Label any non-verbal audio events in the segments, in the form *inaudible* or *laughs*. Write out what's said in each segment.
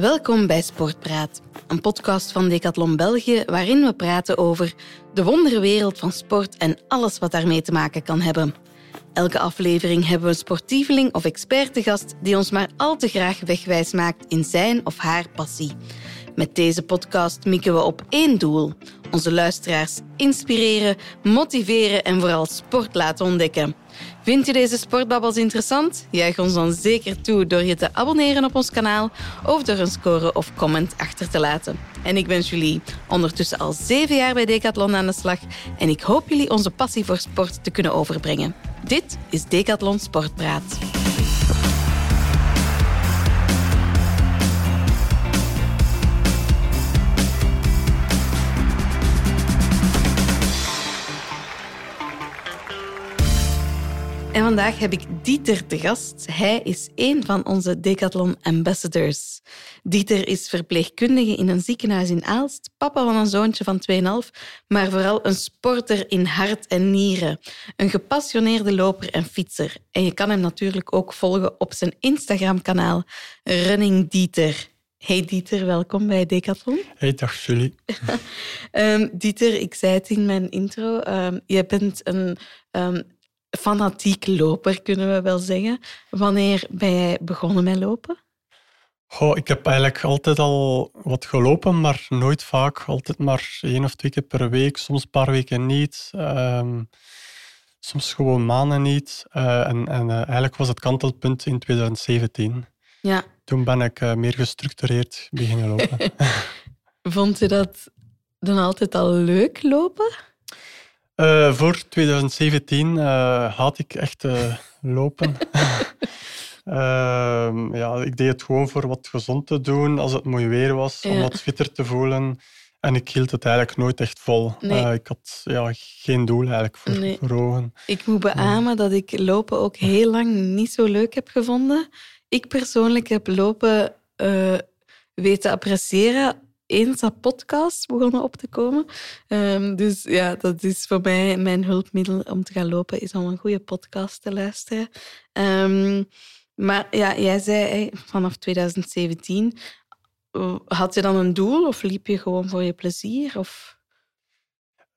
Welkom bij Sportpraat, een podcast van Decathlon België waarin we praten over de wonderwereld van sport en alles wat daarmee te maken kan hebben. Elke aflevering hebben we een sportieveling of expert te gast die ons maar al te graag wegwijs maakt in zijn of haar passie. Met deze podcast mikken we op één doel: onze luisteraars inspireren, motiveren en vooral sport laten ontdekken. Vind je deze sportbabbels interessant? Juich ons dan zeker toe door je te abonneren op ons kanaal of door een score of comment achter te laten. En ik ben Julie, ondertussen al zeven jaar bij Decathlon aan de slag en ik hoop jullie onze passie voor sport te kunnen overbrengen. Dit is Decathlon Sportpraat. Vandaag heb ik Dieter te gast. Hij is een van onze Decathlon Ambassadors. Dieter is verpleegkundige in een ziekenhuis in Aalst, papa van een zoontje van 2,5, maar vooral een sporter in hart en nieren. Een gepassioneerde loper en fietser. En je kan hem natuurlijk ook volgen op zijn Instagram-kanaal Running Dieter. Hey Dieter, welkom bij Decathlon. Hey, dag Julie. um, *laughs* Dieter, ik zei het in mijn intro, um, je bent een um, fanatiek loper, kunnen we wel zeggen. Wanneer ben jij begonnen met lopen? Goh, ik heb eigenlijk altijd al wat gelopen, maar nooit vaak. Altijd maar één of twee keer per week, soms een paar weken niet. Um, soms gewoon maanden niet. Uh, en, en uh, eigenlijk was het kantelpunt in 2017. Ja. Toen ben ik uh, meer gestructureerd beginnen lopen. *laughs* Vond je dat dan altijd al leuk, lopen? Uh, voor 2017 uh, had ik echt uh, lopen. *laughs* ja, ik deed het gewoon voor wat gezond te doen als het mooi weer was, ja. om wat fitter te voelen. En ik hield het eigenlijk nooit echt vol. Nee. ik had ja, geen doel eigenlijk voor, nee. voor ogen. Ik moet beamen dat ik lopen ook heel lang niet zo leuk heb gevonden. Ik persoonlijk heb lopen weten appreciëren podcasts begonnen op te komen. Um, dus ja, dat is voor mij mijn hulpmiddel om te gaan lopen, is om een goede podcast te luisteren. Um, maar ja, jij zei vanaf 2017, had je dan een doel of liep je gewoon voor je plezier? Of?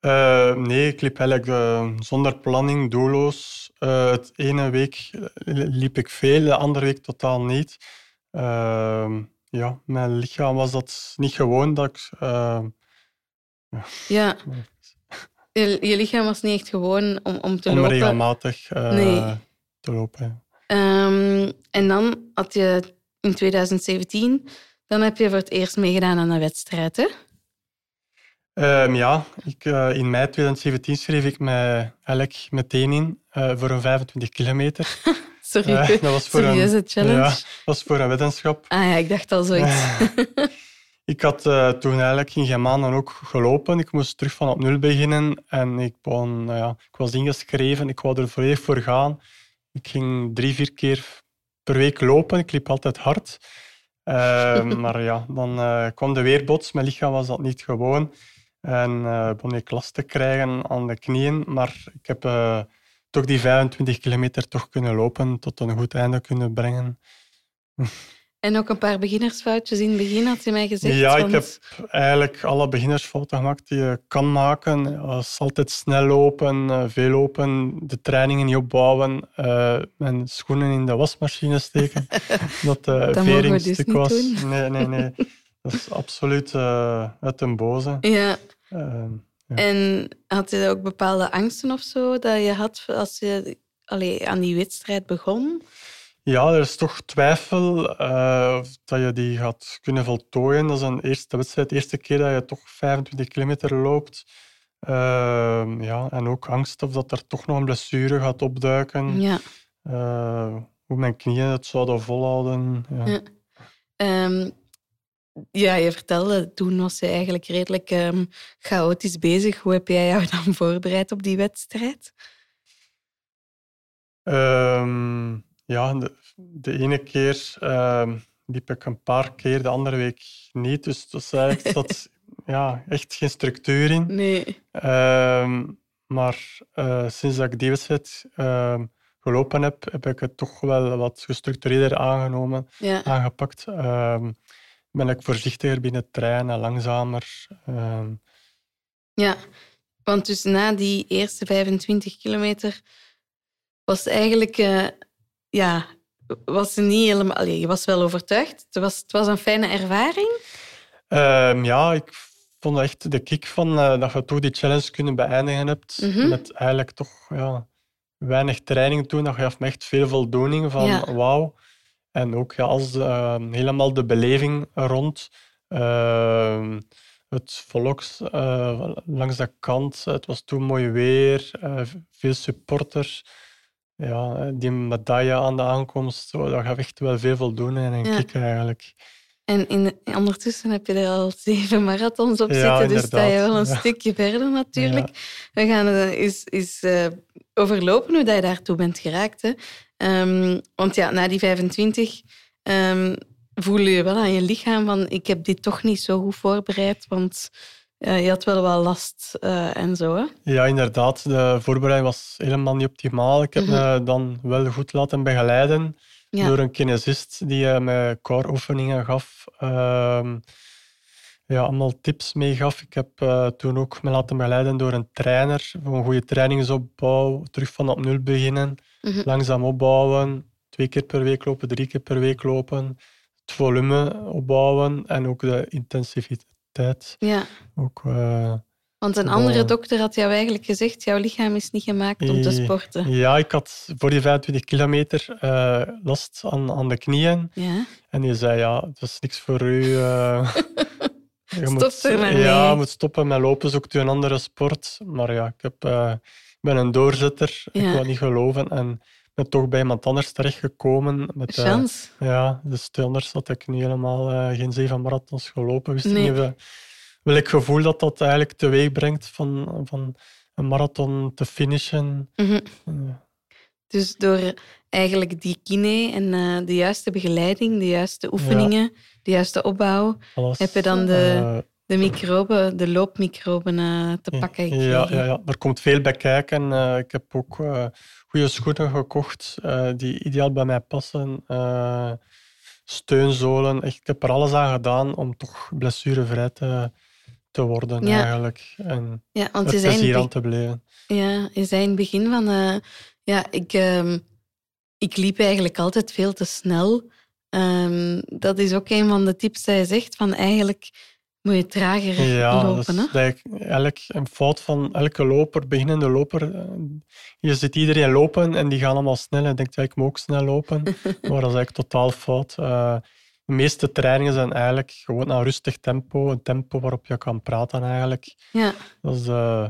Uh, nee, ik liep eigenlijk uh, zonder planning, doelloos. Uh, het ene week liep ik veel, de andere week totaal niet. Ehm, ja, mijn lichaam was dat niet gewoon dat ik. Uh, ja. *laughs* Je, je, lichaam was niet echt gewoon om, om te om lopen. regelmatig uh, nee. te lopen. Um, en dan had je in 2017, dan heb je voor het eerst meegedaan aan een wedstrijd, hè? Um, ja, ik, uh, in mei 2017 schreef ik mij eigenlijk meteen in voor een 25 kilometer. *laughs* Sorry, uh, dat was voor serieuze een, challenge? Ja, was voor een weddenschap. Ah ja, ik dacht al zoiets. ik had uh, toen eigenlijk in geen maanden ook gelopen. Ik moest terug van op nul beginnen. En ik, nou ja, ik was ingeschreven. Ik wou er volledig voor gaan. Ik ging drie, vier keer per week lopen. Ik liep altijd hard. *laughs* Maar ja, dan kwam de weerbots. Mijn lichaam was dat niet gewoon. En begon ik last te krijgen aan de knieën. Maar ik heb toch die 25 kilometer toch kunnen lopen, tot een goed einde kunnen brengen. En ook een paar beginnersfoutjes in het begin, had je mij gezegd. Ja, want... ik heb eigenlijk alle beginnersfouten gemaakt die je kan maken. Als altijd snel lopen, veel lopen, de trainingen niet opbouwen, uh, mijn schoenen in de wasmachine steken. *laughs* dat de dat dus was. Doen. Nee, nee, nee. Dat is absoluut uh, uit den boze. Ja. Ja. En had je ook bepaalde angsten of zo dat je had als je allee, aan die wedstrijd begon? Ja, er is toch twijfel uh, dat je die gaat kunnen voltooien. Dat is een eerste wedstrijd, de eerste keer dat je toch 25 kilometer loopt. Uh, ja, en ook angst of dat er toch nog een blessure gaat opduiken. Ja. Uh, hoe mijn knieën het zouden volhouden. Ja. ja. Um, ja, je vertelde, toen was je eigenlijk redelijk um, chaotisch bezig. Hoe heb jij jou *laughs* dan voorbereid op die wedstrijd? Um, ja, de, de, ene keer um, liep ik een paar keer, de andere week niet. Dus dat is eigenlijk *laughs* dat, ja, echt geen structuur in. Nee. maar uh, sinds dat ik die wedstrijd gelopen heb, heb ik het toch wel wat gestructureerder aangenomen, ja. aangepakt. Ben ik voorzichtiger binnen het langzamer. Ehm. Ja, want dus na die eerste 25 kilometer was het eigenlijk... Uh, ja, was ze niet helemaal... Allee, je was wel overtuigd. Het was, het was een fijne ervaring. Um, ja, ik vond echt de kick van uh, dat je toch die challenge kunnen beëindigen hebt. Mm -hmm. Met eigenlijk toch ja, weinig training toen. Dat gaf me echt veel voldoening van ja. wauw. En ook ja, als uh, helemaal de beleving rond. Uh, het volks uh, langs de kant. Het was toen mooi weer. Uh, veel supporters. Ja, die medaille aan de aankomst. Zo, dat gaf echt wel veel voldoening en ja. kick eigenlijk. En in, ondertussen heb je er al zeven marathons op zitten, dus sta je wel een ja. stukje verder natuurlijk. We gaan eens, eens uh, overlopen hoe dat je daartoe bent geraakt. Hè. Um, want ja, na die 25 um, voel je wel aan je lichaam van ik heb dit toch niet zo goed voorbereid, want uh, je had wel wel last uh, en zo. Hè? Ja, inderdaad. De voorbereiding was helemaal niet optimaal. Ik heb mm -hmm. me dan wel goed laten begeleiden ja. door een kinesist die uh, me core oefeningen gaf. Ja, allemaal tips meegaf. Ik heb uh, toen ook me laten begeleiden door een trainer voor een goede trainingsopbouw. Terug van op nul beginnen, mm -hmm. langzaam opbouwen. Twee keer per week lopen, drie keer per week lopen. Het volume opbouwen en ook de intensiviteit. Ja. Ook, uh, want een andere dokter had jou eigenlijk gezegd, jouw lichaam is niet gemaakt om te sporten. Ja, ik had voor die 25 kilometer last aan, aan de knieën. Ja. En die zei, ja, dat is niks voor u. *laughs* Je Stop moet, er maar Ja, je moet stoppen met lopen, zoek u een andere sport. Maar ja, ik, heb, uh, ik ben een doorzetter. Ja. Ik wou niet geloven. En ben toch bij iemand anders terechtgekomen. Met, Chance. ja, dus anders had ik nu helemaal geen zeven marathons gelopen. Wist nee. niet wel ik gevoel dat dat eigenlijk teweeg brengt van, van een marathon te finishen. Mm -hmm. Dus door eigenlijk die kine en uh, de juiste begeleiding, de juiste oefeningen, ja. de juiste opbouw, Alles, heb je dan de, uh, de microben, de loopmicroben uh, te pakken gekregen. Ja, ja, ja, er komt veel bij kijken. ik heb ook goede schoenen gekocht die ideaal bij mij passen steunzolen. Ik heb er alles aan gedaan om toch blessurevrij te, te worden ja. eigenlijk. En ja, want je aan te blijven. Ja, je zei in het begin van... Ja, ik, uh, ik liep eigenlijk altijd veel te snel. Um, dat is ook een van de tips die je zegt, van eigenlijk moet je trager ja, lopen. Dat is eigenlijk een fout van elke loper, beginnende loper. Je ziet iedereen lopen en die gaan allemaal snel en denkt, ja, ik moet ook snel lopen. *laughs* maar dat is eigenlijk totaal fout. Uh, de meeste trainingen zijn eigenlijk gewoon een rustig tempo, een tempo waarop je kan praten eigenlijk. Ja. Dat is uh,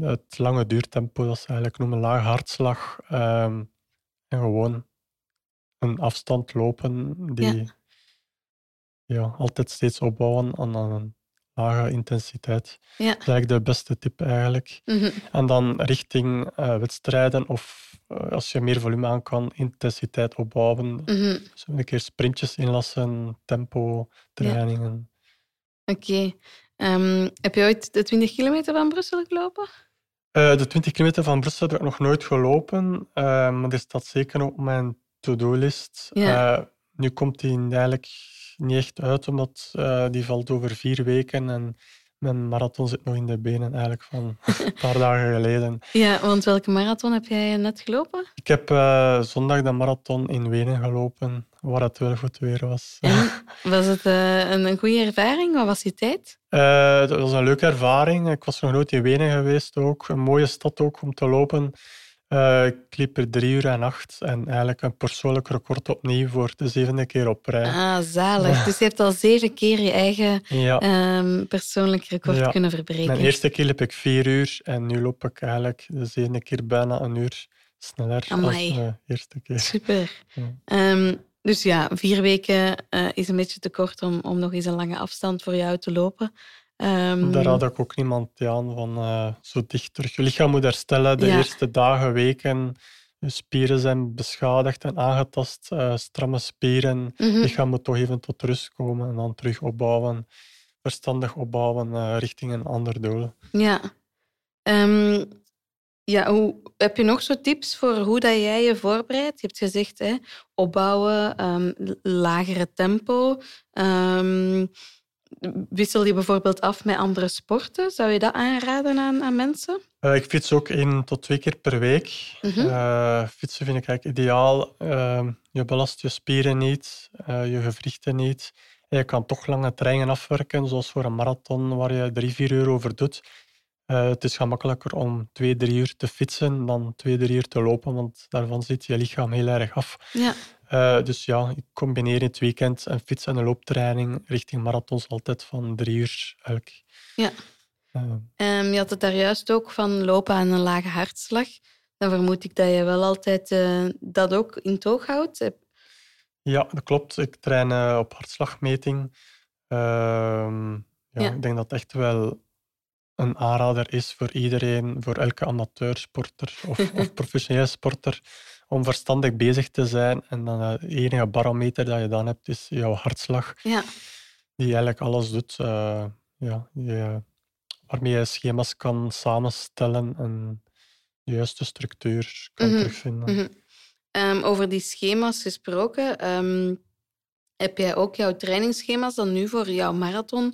het lange duurtempo, dat ze eigenlijk noemen laag hartslag. Um, en gewoon een afstand lopen die ja. Ja, altijd steeds opbouwen aan, aan een lage intensiteit. Ja. Dat is eigenlijk de beste tip eigenlijk. Mm -hmm. En dan richting uh, wedstrijden of uh, als je meer volume aan kan, intensiteit opbouwen. Mm -hmm. Dus een keer sprintjes inlassen, tempo, trainingen. Ja. Oké. Okay. Um, heb je ooit de 20 kilometer van Brussel gelopen? Uh, de 20 kilometer van Brussel heb ik nog nooit gelopen, maar er staat zeker op mijn to-do-list. Ja. nu komt die eigenlijk niet echt uit, omdat uh, die valt over vier weken en mijn marathon zit nog in de benen eigenlijk van een paar *laughs* dagen geleden. Ja, want welke marathon heb jij net gelopen? Ik heb uh, zondag de marathon in Wenen gelopen, waar het wel goed weer was. En *laughs* was het uh, een, een goede ervaring? Wat was die tijd? dat was een leuke ervaring. Ik was nog nooit in Wenen geweest ook. Een mooie stad ook om te lopen. Uh, ik liep er drie uur en acht en eigenlijk een persoonlijk record opnieuw voor de zevende keer op rij. Ah, zalig. Dus je hebt al zeven keer je eigen ja. um, persoonlijk record ja. kunnen verbreken. Mijn eerste keer liep ik vier uur en nu loop ik eigenlijk de zevende keer bijna een uur sneller Amai. dan de eerste keer. Super. Ja. Um, dus ja, vier weken uh, is een beetje te kort om, om nog eens een lange afstand voor jou te lopen. Um, Daar had ik ook niemand aan van uh, zo dicht terug. Je lichaam moet herstellen de Ja. eerste dagen, weken. Je spieren zijn beschadigd en aangetast. uh, stramme spieren. mhm. Je lichaam moet toch even tot rust komen en dan terug opbouwen. Verstandig opbouwen uh, richting een ander doel. Ja. Um, Ja, hoe, heb je nog zo tips voor hoe dat jij je voorbereidt? Je hebt gezegd, hè, opbouwen, um, lagere tempo. Wissel je bijvoorbeeld af met andere sporten? Zou je dat aanraden aan, aan mensen? Uh, ik fiets ook één tot twee keer per week. Mm -hmm. uh, fietsen vind ik eigenlijk ideaal. Uh, je belast je spieren niet, eh, je gewrichten niet. En je kan toch lange treinen afwerken, zoals voor een marathon waar je drie, vier uur over doet. Het is gemakkelijker om twee, drie uur te fietsen dan twee, drie uur te lopen, want daarvan zit je lichaam heel erg af. Ja. Uh, dus ja, ik combineer in het weekend een fiets- en een looptraining richting marathons altijd van drie uur elk. Ja. Uh, um, je had het daar juist ook van lopen aan een lage hartslag. Dan vermoed ik dat je wel altijd dat ook in toog houdt. Ja, dat klopt. Ik train op hartslagmeting. Ehm, ja, ja. Ik denk dat echt wel een aanrader is voor iedereen, voor elke amateursporter of, of *laughs* professionele sporter, om verstandig bezig te zijn. En dan het enige barometer dat je dan hebt, is jouw hartslag. Ja. Die eigenlijk alles doet. Uh, ja, je, waarmee je schema's kan samenstellen en de juiste structuur kan mm-hmm. terugvinden. Mm-hmm. Um, over die schema's gesproken, um, heb jij ook jouw trainingsschema's dan nu voor jouw marathon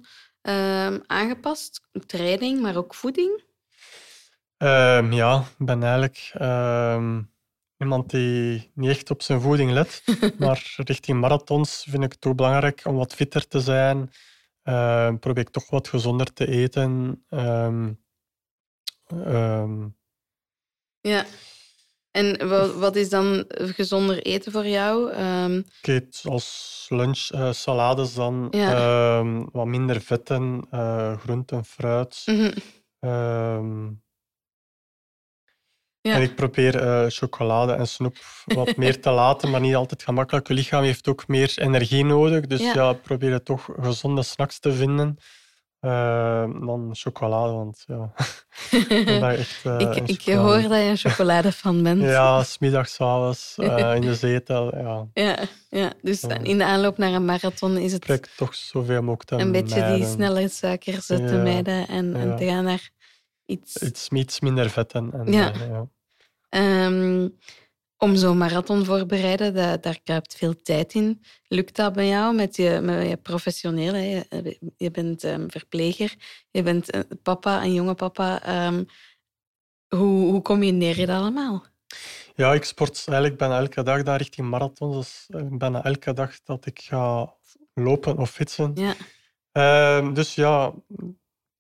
um, aangepast? Training, maar ook voeding? Ja, ik ben eigenlijk iemand die niet echt op zijn voeding let. *laughs* maar richting marathons vind ik het ook belangrijk om wat fitter te zijn. probeer ik toch wat gezonder te eten. ja. En wat, is dan gezonder eten voor jou? Um... Ik eet als lunch uh, salades dan, ja. wat minder vetten, uh, groenten, fruit. Mm -hmm. Ja. En ik probeer uh, chocolade en snoep wat meer te laten, maar niet altijd gemakkelijk. Je lichaam heeft ook meer energie nodig, dus ja, ja probeer toch gezonde snacks te vinden. Uh, dan chocolade, want ja. *laughs* echt, uh, ik, ik hoor dat je een chocolade van bent. *laughs* ja, smiddags, avonds, *laughs* in de zetel. Ja. Ja, ja, dus in de aanloop naar een marathon is het. Toch zoveel mogelijk te Een beetje die snelle suikers te mijden en, en te gaan naar iets. Iets, iets minder vetten. En, ja. ja. Um, om zo'n marathon voorbereiden, dat, daar kruipt veel tijd in. Lukt dat bij jou met je, met je professioneel? Je, je, bent um, verpleger, je bent een papa, een jonge papa. Um, hoe, hoe combineer je dat allemaal? Ja, ik sport eigenlijk bijna elke dag daar richting marathon. Dus bijna elke dag dat ik ga lopen of fietsen. Ja. Um, dus ja,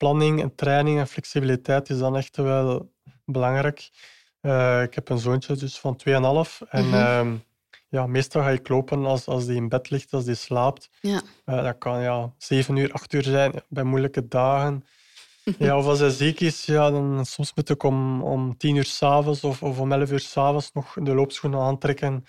planning en training en flexibiliteit is dan echt wel belangrijk. Uh, ik heb een zoontje dus van 2,5. En mm -hmm. ja, meestal ga ik lopen als, als die in bed ligt, als die slaapt. Ja. Uh, dat kan ja, 7 uur, 8 uur zijn bij moeilijke dagen. Ja, of als hij ziek is, ja, dan soms moet ik om, om 10 uur s'avonds of, of om 11 uur s'avonds nog de loopschoenen aantrekken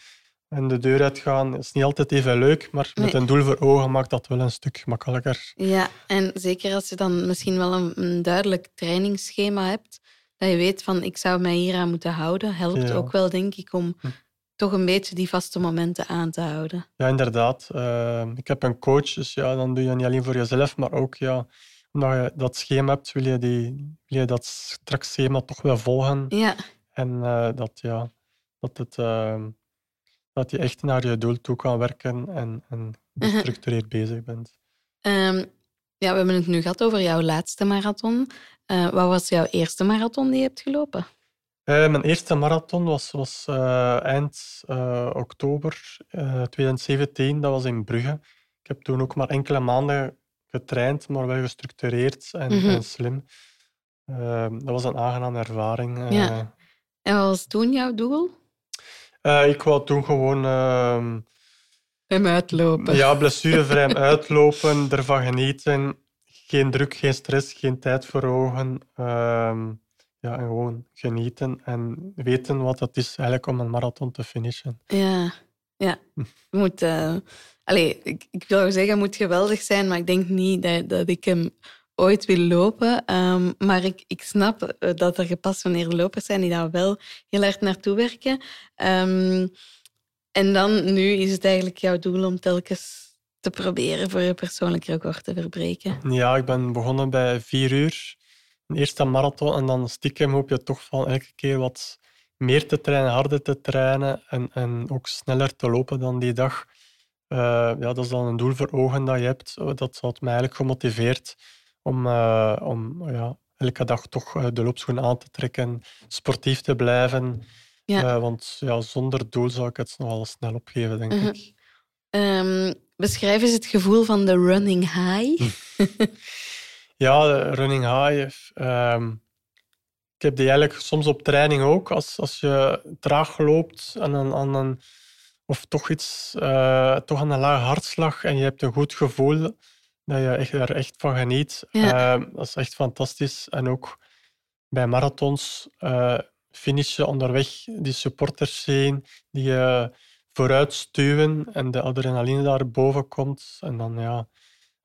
en de deur uitgaan. Is niet altijd even leuk, maar met een doel voor ogen maakt dat wel een stuk makkelijker. Ja, en zeker als je dan misschien wel een, een duidelijk trainingsschema hebt, dat je weet van ik zou mij hier aan moeten houden, helpt ook wel, denk ik, om hm. toch een beetje die vaste momenten aan te houden. Ja, inderdaad. Uh, ik heb een coach, dus ja, dan doe je niet alleen voor jezelf, maar ook ja, omdat je dat schema hebt, wil je, die, wil je dat straks schema toch wel volgen. Ja. En uh, dat, ja, dat, het, uh, dat je echt naar je doel toe kan werken en, en mhm. gestructureerd bezig bent. Um, ja, we hebben het nu gehad over jouw laatste marathon. Uh, wat was jouw eerste marathon die je hebt gelopen? Uh, mijn eerste marathon was, was uh, eind oktober 2017. Dat was in Brugge. Ik heb toen ook maar enkele maanden getraind, maar wel gestructureerd en, mm -hmm. en slim. dat was een aangename ervaring. Ja. En wat was toen jouw doel? Ik wou toen gewoon ehm, hem uitlopen. Ja, *laughs* blessurevrij uitlopen, ervan genieten. Geen druk, geen stress, geen tijd voor ogen. Ehm, ja, en gewoon genieten en weten wat het is eigenlijk om een marathon te finishen. Ja, ja. Hm. Moet, uh, allez, ik, ik wil zeggen, het moet geweldig zijn, maar ik denk niet dat, dat ik hem ooit wil lopen. Um, maar ik, ik snap eh, dat er gepassioneerde lopers zijn die daar wel heel erg naartoe werken. Um, en dan, nu is het eigenlijk jouw doel om telkens te proberen voor je persoonlijk record te verbreken. Ja, ik ben begonnen bij vier uur. een eerste marathon en dan stiekem hoop je toch van elke keer wat meer te trainen, harder te trainen en, en ook sneller te lopen dan die dag. Uh, ja, dat is dan een doel voor ogen dat je hebt. Dat had mij eigenlijk gemotiveerd om, uh, om ja, elke dag toch eh, de loopschoen aan te trekken, sportief te blijven. Ja. want ja, zonder doel zou ik het nogal snel opgeven, denk mhm. ik. Um, beschrijf eens het gevoel van de running high. *laughs* ja, de running high. Um, ik heb die eigenlijk soms op training ook. Als, als je traag loopt en aan, aan een, of toch iets, uh, toch aan een lage hartslag en je hebt een goed gevoel dat je echt, er echt van geniet. Uh, dat is echt fantastisch. En ook bij marathons uh, finishen onderweg, die supporters zien, die je vooruit stuwen en de adrenaline daar boven komt. En dan ja,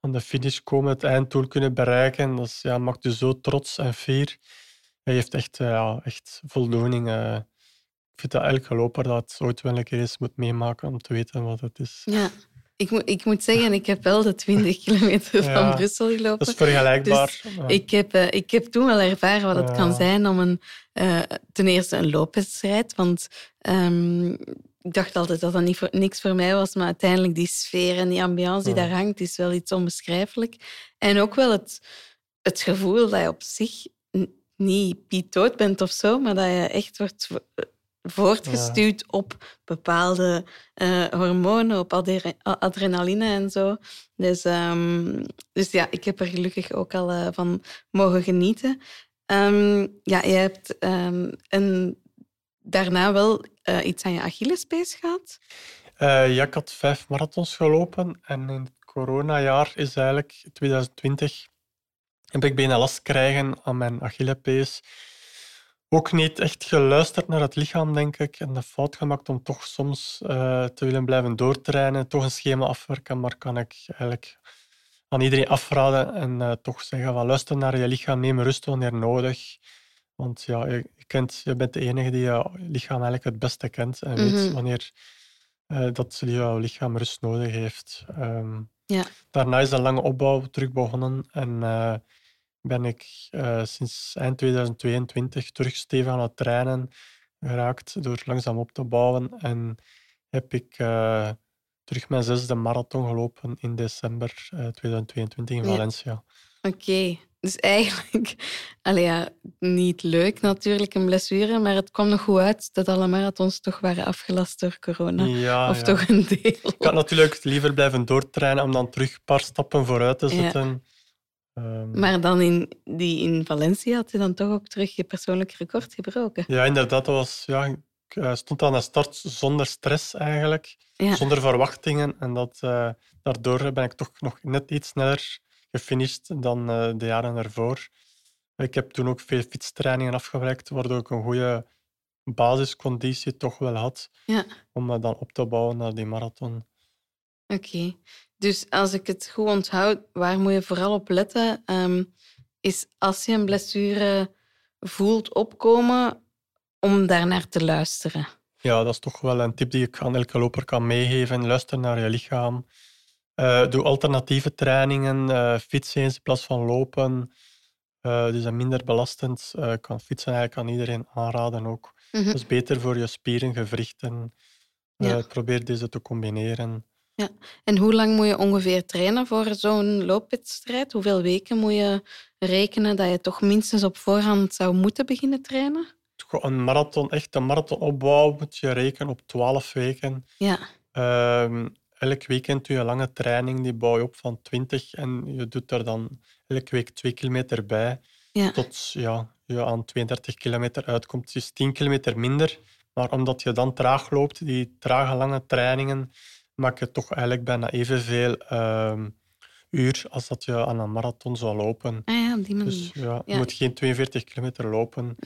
aan de finish komen, het einddoel kunnen bereiken. Dat is, ja, maakt je zo trots en fier. Je heeft echt, eh, ja, echt voldoening. Uh, ik vind dat elke loper dat ooit wel een keer eens moet meemaken om te weten wat het is. Ja. Ik moet, ik moet zeggen, ik heb wel de 20 *laughs* kilometer van Brussel gelopen. Dat is vergelijkbaar. Dus ik, heb, uh, ik heb toen wel ervaren wat het kan zijn om een, uh, ten eerste een loopwedstrijd. Want um, ik dacht altijd dat dat niet voor, niks voor mij was, maar uiteindelijk die sfeer en die ambiance die daar hangt, is wel iets onbeschrijfelijk. En ook wel het, het gevoel dat je op zich niet pietoot bent of zo, maar dat je echt wordt voortgestuurd op bepaalde uh, hormonen, op adrenaline en zo. Dus, um, dus ja, ik heb er gelukkig ook al uh, van mogen genieten. Um, ja, je hebt um, een daarna wel uh, iets aan je Achillespees gehad? Ja, ik had vijf marathons gelopen en in het coronajaar is eigenlijk 2020 heb ik bijna last krijgen aan mijn Achillespees. Ook niet echt geluisterd naar het lichaam, denk ik, en de fout gemaakt om toch soms uh, te willen blijven doortrainen, toch een schema afwerken, maar kan ik eigenlijk aan iedereen afraden en uh, toch zeggen van luister naar je lichaam, neem rust wanneer nodig. Want ja, je, kent, je bent de enige die je lichaam eigenlijk het beste kent en weet mhm. wanneer uh, dat jouw lichaam rust nodig heeft. Um, ja. Daarna is een lange opbouw terug begonnen en ben ik uh, sinds eind 2022 terug stevig aan het trainen geraakt door langzaam op te bouwen. En heb ik terug mijn zesde marathon gelopen in december 2022 in Valencia. Oké, dus eigenlijk, *laughs* allee ja, niet leuk natuurlijk, een blessure, maar het kwam nog goed uit dat alle marathons toch waren afgelast door corona. Ja, of toch een deel. Ik had natuurlijk liever blijven doortrainen om dan terug een paar stappen vooruit te zetten. Ehm, maar dan in, die in Valencia had je dan toch ook terug je persoonlijk record gebroken. Ja, inderdaad. Dat was, ja, ik eh, stond aan de start zonder stress eigenlijk, zonder verwachtingen. En dat, uh, daardoor ben ik toch nog net iets sneller gefinished dan uh, de jaren ervoor. Ik heb toen ook veel fietstrainingen afgewerkt, waardoor ik een goede basisconditie toch wel had ja. om me dan op te bouwen naar die marathon. Oké, dus als ik het goed onthoud, waar moet je vooral op letten? Um, is als je een blessure voelt opkomen, om daar naar te luisteren. Ja, dat is toch wel een tip die ik aan elke loper kan meegeven. Luister naar je lichaam. Uh, doe alternatieve trainingen. Uh, fietsen eens in plaats van lopen. Uh, die zijn minder belastend. kan fietsen eigenlijk aan iedereen aanraden ook. Mm Dat is beter voor je spieren, gewrichten. Ja. Probeer deze te combineren. Ja. En hoe lang moet je ongeveer trainen voor zo'n loopwedstrijd? Hoeveel weken moet je rekenen dat je toch minstens op voorhand zou moeten beginnen trainen? Een marathon, echt een marathonopbouw moet je rekenen op 12 weken. Ja. Ehm, elk weekend doe je een lange training, die bouw je op van 20 en je doet er dan elke week 2 kilometer bij. Ja. Tot ja, je aan 32 kilometer uitkomt. Is 10 kilometer minder, maar omdat je dan traag loopt, die trage lange trainingen, maak je toch eigenlijk bijna evenveel uh, uur als dat je aan een marathon zou lopen. Ah ja, op die manier. Dus ja, je moet geen 42 kilometer lopen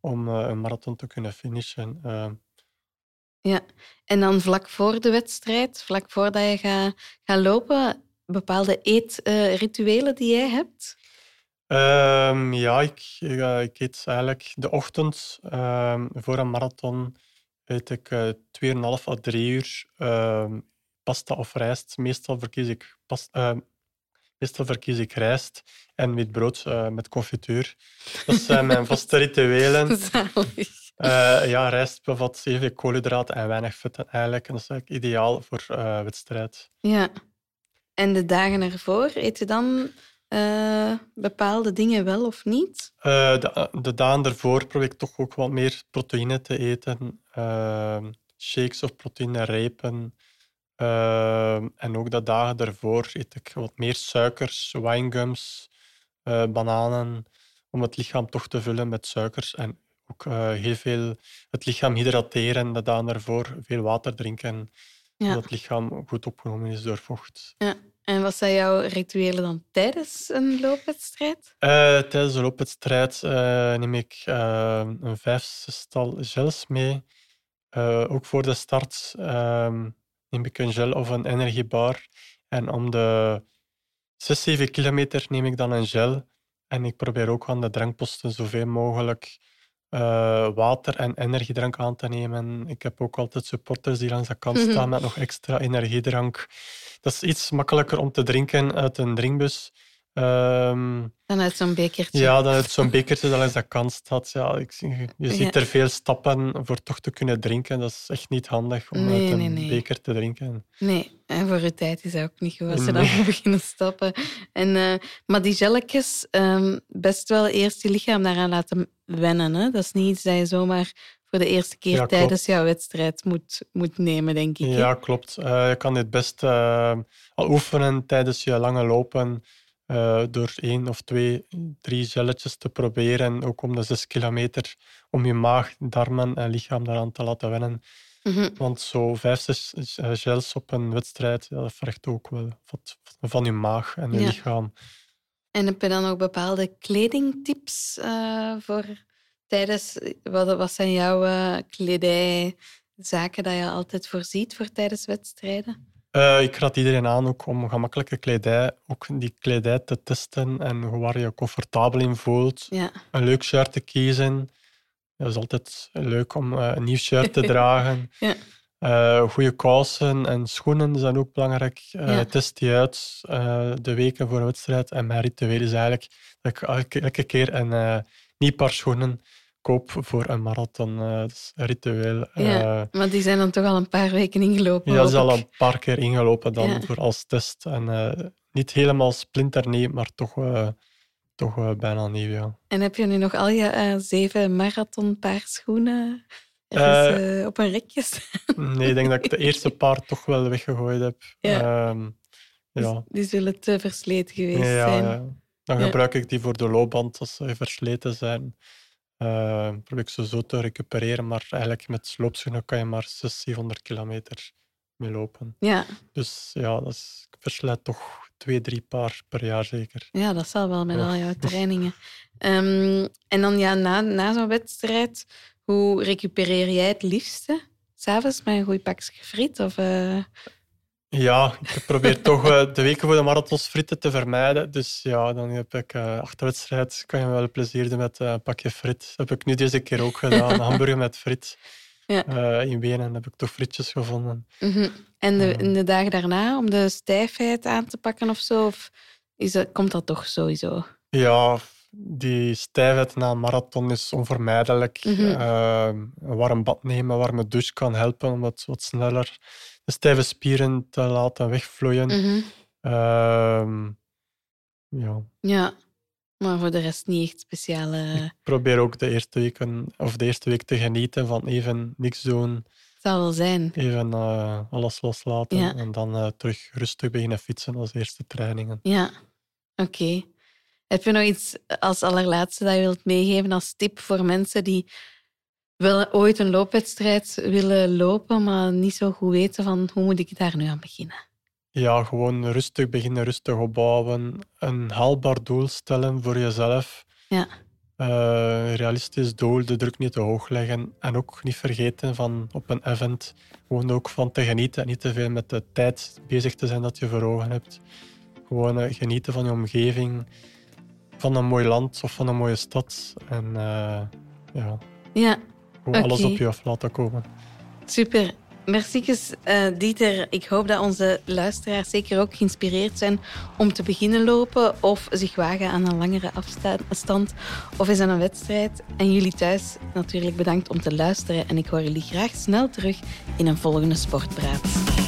om uh, een marathon te kunnen finishen. Uh, ja, en dan vlak voor de wedstrijd, vlak voordat je gaat, gaat lopen, bepaalde eetrituelen die jij hebt? Um, ja, ik, ik, eet eigenlijk de ochtend um, voor een marathon eet ik uh, eh, 2,5 à 3 uur pasta of rijst. Meestal verkies ik pasta, Meestal verkies ik rijst en wit brood uh, met confituur. Dat zijn mijn *laughs* vaste rituelen. Zalig. Uh, ja, rijst bevat veel koolhydraten en weinig vetten eigenlijk. En dat is eigenlijk ideaal voor wedstrijd. Ja. En de dagen ervoor, eet je dan uh, bepaalde dingen wel of niet? de, de, dagen ervoor probeer ik toch ook wat meer proteïne te eten. shakes of proteïnerepen. en ook de dagen ervoor eet ik wat meer suikers, winegums, bananen, om het lichaam toch te vullen met suikers en ook uh, heel veel het lichaam hydrateren, de dagen daarvoor veel water drinken, ja. zodat het lichaam goed opgenomen is door vocht. Ja. En wat zijn jouw rituelen dan tijdens een loopwedstrijd? Uh, tijdens een loopwedstrijd neem ik een vijfstal gels mee. ook voor de start ehm, neem ik een gel of een energiebar. En om de 6, 7 kilometer neem ik dan een gel. En ik probeer ook aan de drankposten zoveel mogelijk uh, water en energiedrank aan te nemen. Ik heb ook altijd supporters die langs de kant mhm. staan met nog extra energiedrank. Dat is iets makkelijker om te drinken uit een drinkbus. Um, dan uit zo'n bekertje. Ja, dan uit zo'n bekertje dat langs de kant staat. Ja, ik, je ziet er veel stappen voor toch te kunnen drinken. Dat is echt niet handig om uit een beker te drinken. Nee, en voor je tijd is dat ook niet goed als je dan *laughs* beginnen stappen. En, uh, maar die gelletjes, um, best wel eerst je lichaam daaraan laten wennen. Hè? Dat is niet iets dat je zomaar voor de eerste keer tijdens jouw wedstrijd moet, moet nemen, denk ik. Ja, klopt. Uh, je kan dit best uh, al oefenen tijdens je lange lopen. Uh, door één of twee, drie gelletjes te proberen, ook om de zes kilometer, om je maag, darmen en lichaam daaraan te laten wennen. Mhm. Want zo vijf, zes gels op een wedstrijd, ja, dat vergt ook wel wat van je maag en je lichaam. En heb je dan ook bepaalde kledingtips uh, voor tijdens... Wat, wat zijn jouw uh, kledijzaken dat je altijd voorziet voor tijdens wedstrijden? Uh, ik raad iedereen aan ook om gemakkelijke kledij, ook die kledij te testen en waar je je comfortabel in voelt. Ja. Een leuk shirt te kiezen. Het is altijd leuk om een nieuw shirt te *laughs* dragen. ja. Uh, goede kousen en schoenen zijn ook belangrijk. Uh, Test die uit de weken voor een wedstrijd. En mijn ritueel is eigenlijk dat ik elke, elke keer een nieuw paar schoenen koop voor een marathon. dat is een ritueel. Ja, maar die zijn dan toch al een paar weken ingelopen? Ja, die zijn al een paar keer ingelopen dan voor als test. En niet helemaal splinternieuw, maar toch, toch bijna nieuw. Ja. En heb je nu nog al je zeven marathonpaar schoenen uh, op een rekje Nee, ik denk dat ik de *laughs* eerste paar toch wel weggegooid heb. Ja. Um, ja. die zullen te versleten geweest zijn. Ja. Dan gebruik ik die voor de loopband als ze versleten zijn. Uh, probeer ik ze zo te recupereren, maar eigenlijk met loopschoenen kan je maar 600, 700 kilometer mee lopen. Ja. Dus ja, dat is, ik verslijt toch twee, drie paar per jaar zeker. Ja, dat zal wel met al jouw *laughs* trainingen. Um, en dan ja, na, na zo'n wedstrijd hoe recupereer jij het liefste? S'avonds met een goed pakje friet? Of, uh... Ja, ik probeer *laughs* toch uh, de weken voor de marathons frieten te vermijden. Dus ja, dan heb ik uh, achter de wedstrijd kan je wel plezier doen met een pakje frit. Dat heb ik nu deze keer ook gedaan. *laughs* Een hamburger met frit. Ja. in Wenen heb ik toch frietjes gevonden. Mm -hmm. En de, in de dagen daarna, om de stijfheid aan te pakken of zo? Of is dat, komt dat toch sowieso? Ja, die stijfheid na een marathon is onvermijdelijk. Mm een warm bad nemen, een warme douche kan helpen om wat sneller stijve spieren te laten wegvloeien. Mhm. Ehm, ja. ja, maar voor de rest niet echt speciale... Ik probeer ook de eerste, weken, of de eerste week te genieten van even niks doen. Het zal wel zijn. Even uh, alles loslaten en dan uh, terug rustig beginnen fietsen als eerste trainingen. Ja, oké. Heb je nog iets als allerlaatste dat je wilt meegeven als tip voor mensen die wel ooit een loopwedstrijd willen lopen, maar niet zo goed weten van hoe moet ik daar nu aan beginnen? Ja, gewoon rustig beginnen, rustig opbouwen. Een haalbaar doel stellen voor jezelf. Ja. Uh, realistisch doel, de druk niet te hoog leggen. En ook niet vergeten van op een event gewoon ook van te genieten en niet te veel met de tijd bezig te zijn dat je voor ogen hebt. Gewoon uh, genieten van je omgeving van een mooi land of van een mooie stad. En uh, ja, ja okay. alles op je af laten komen. Super. Merci, uh, Dieter. Ik hoop dat onze luisteraars zeker ook geïnspireerd zijn om te beginnen lopen of zich wagen aan een langere afstand of eens aan een wedstrijd. En jullie thuis natuurlijk bedankt om te luisteren en ik hoor jullie graag snel terug in een volgende Sportpraat.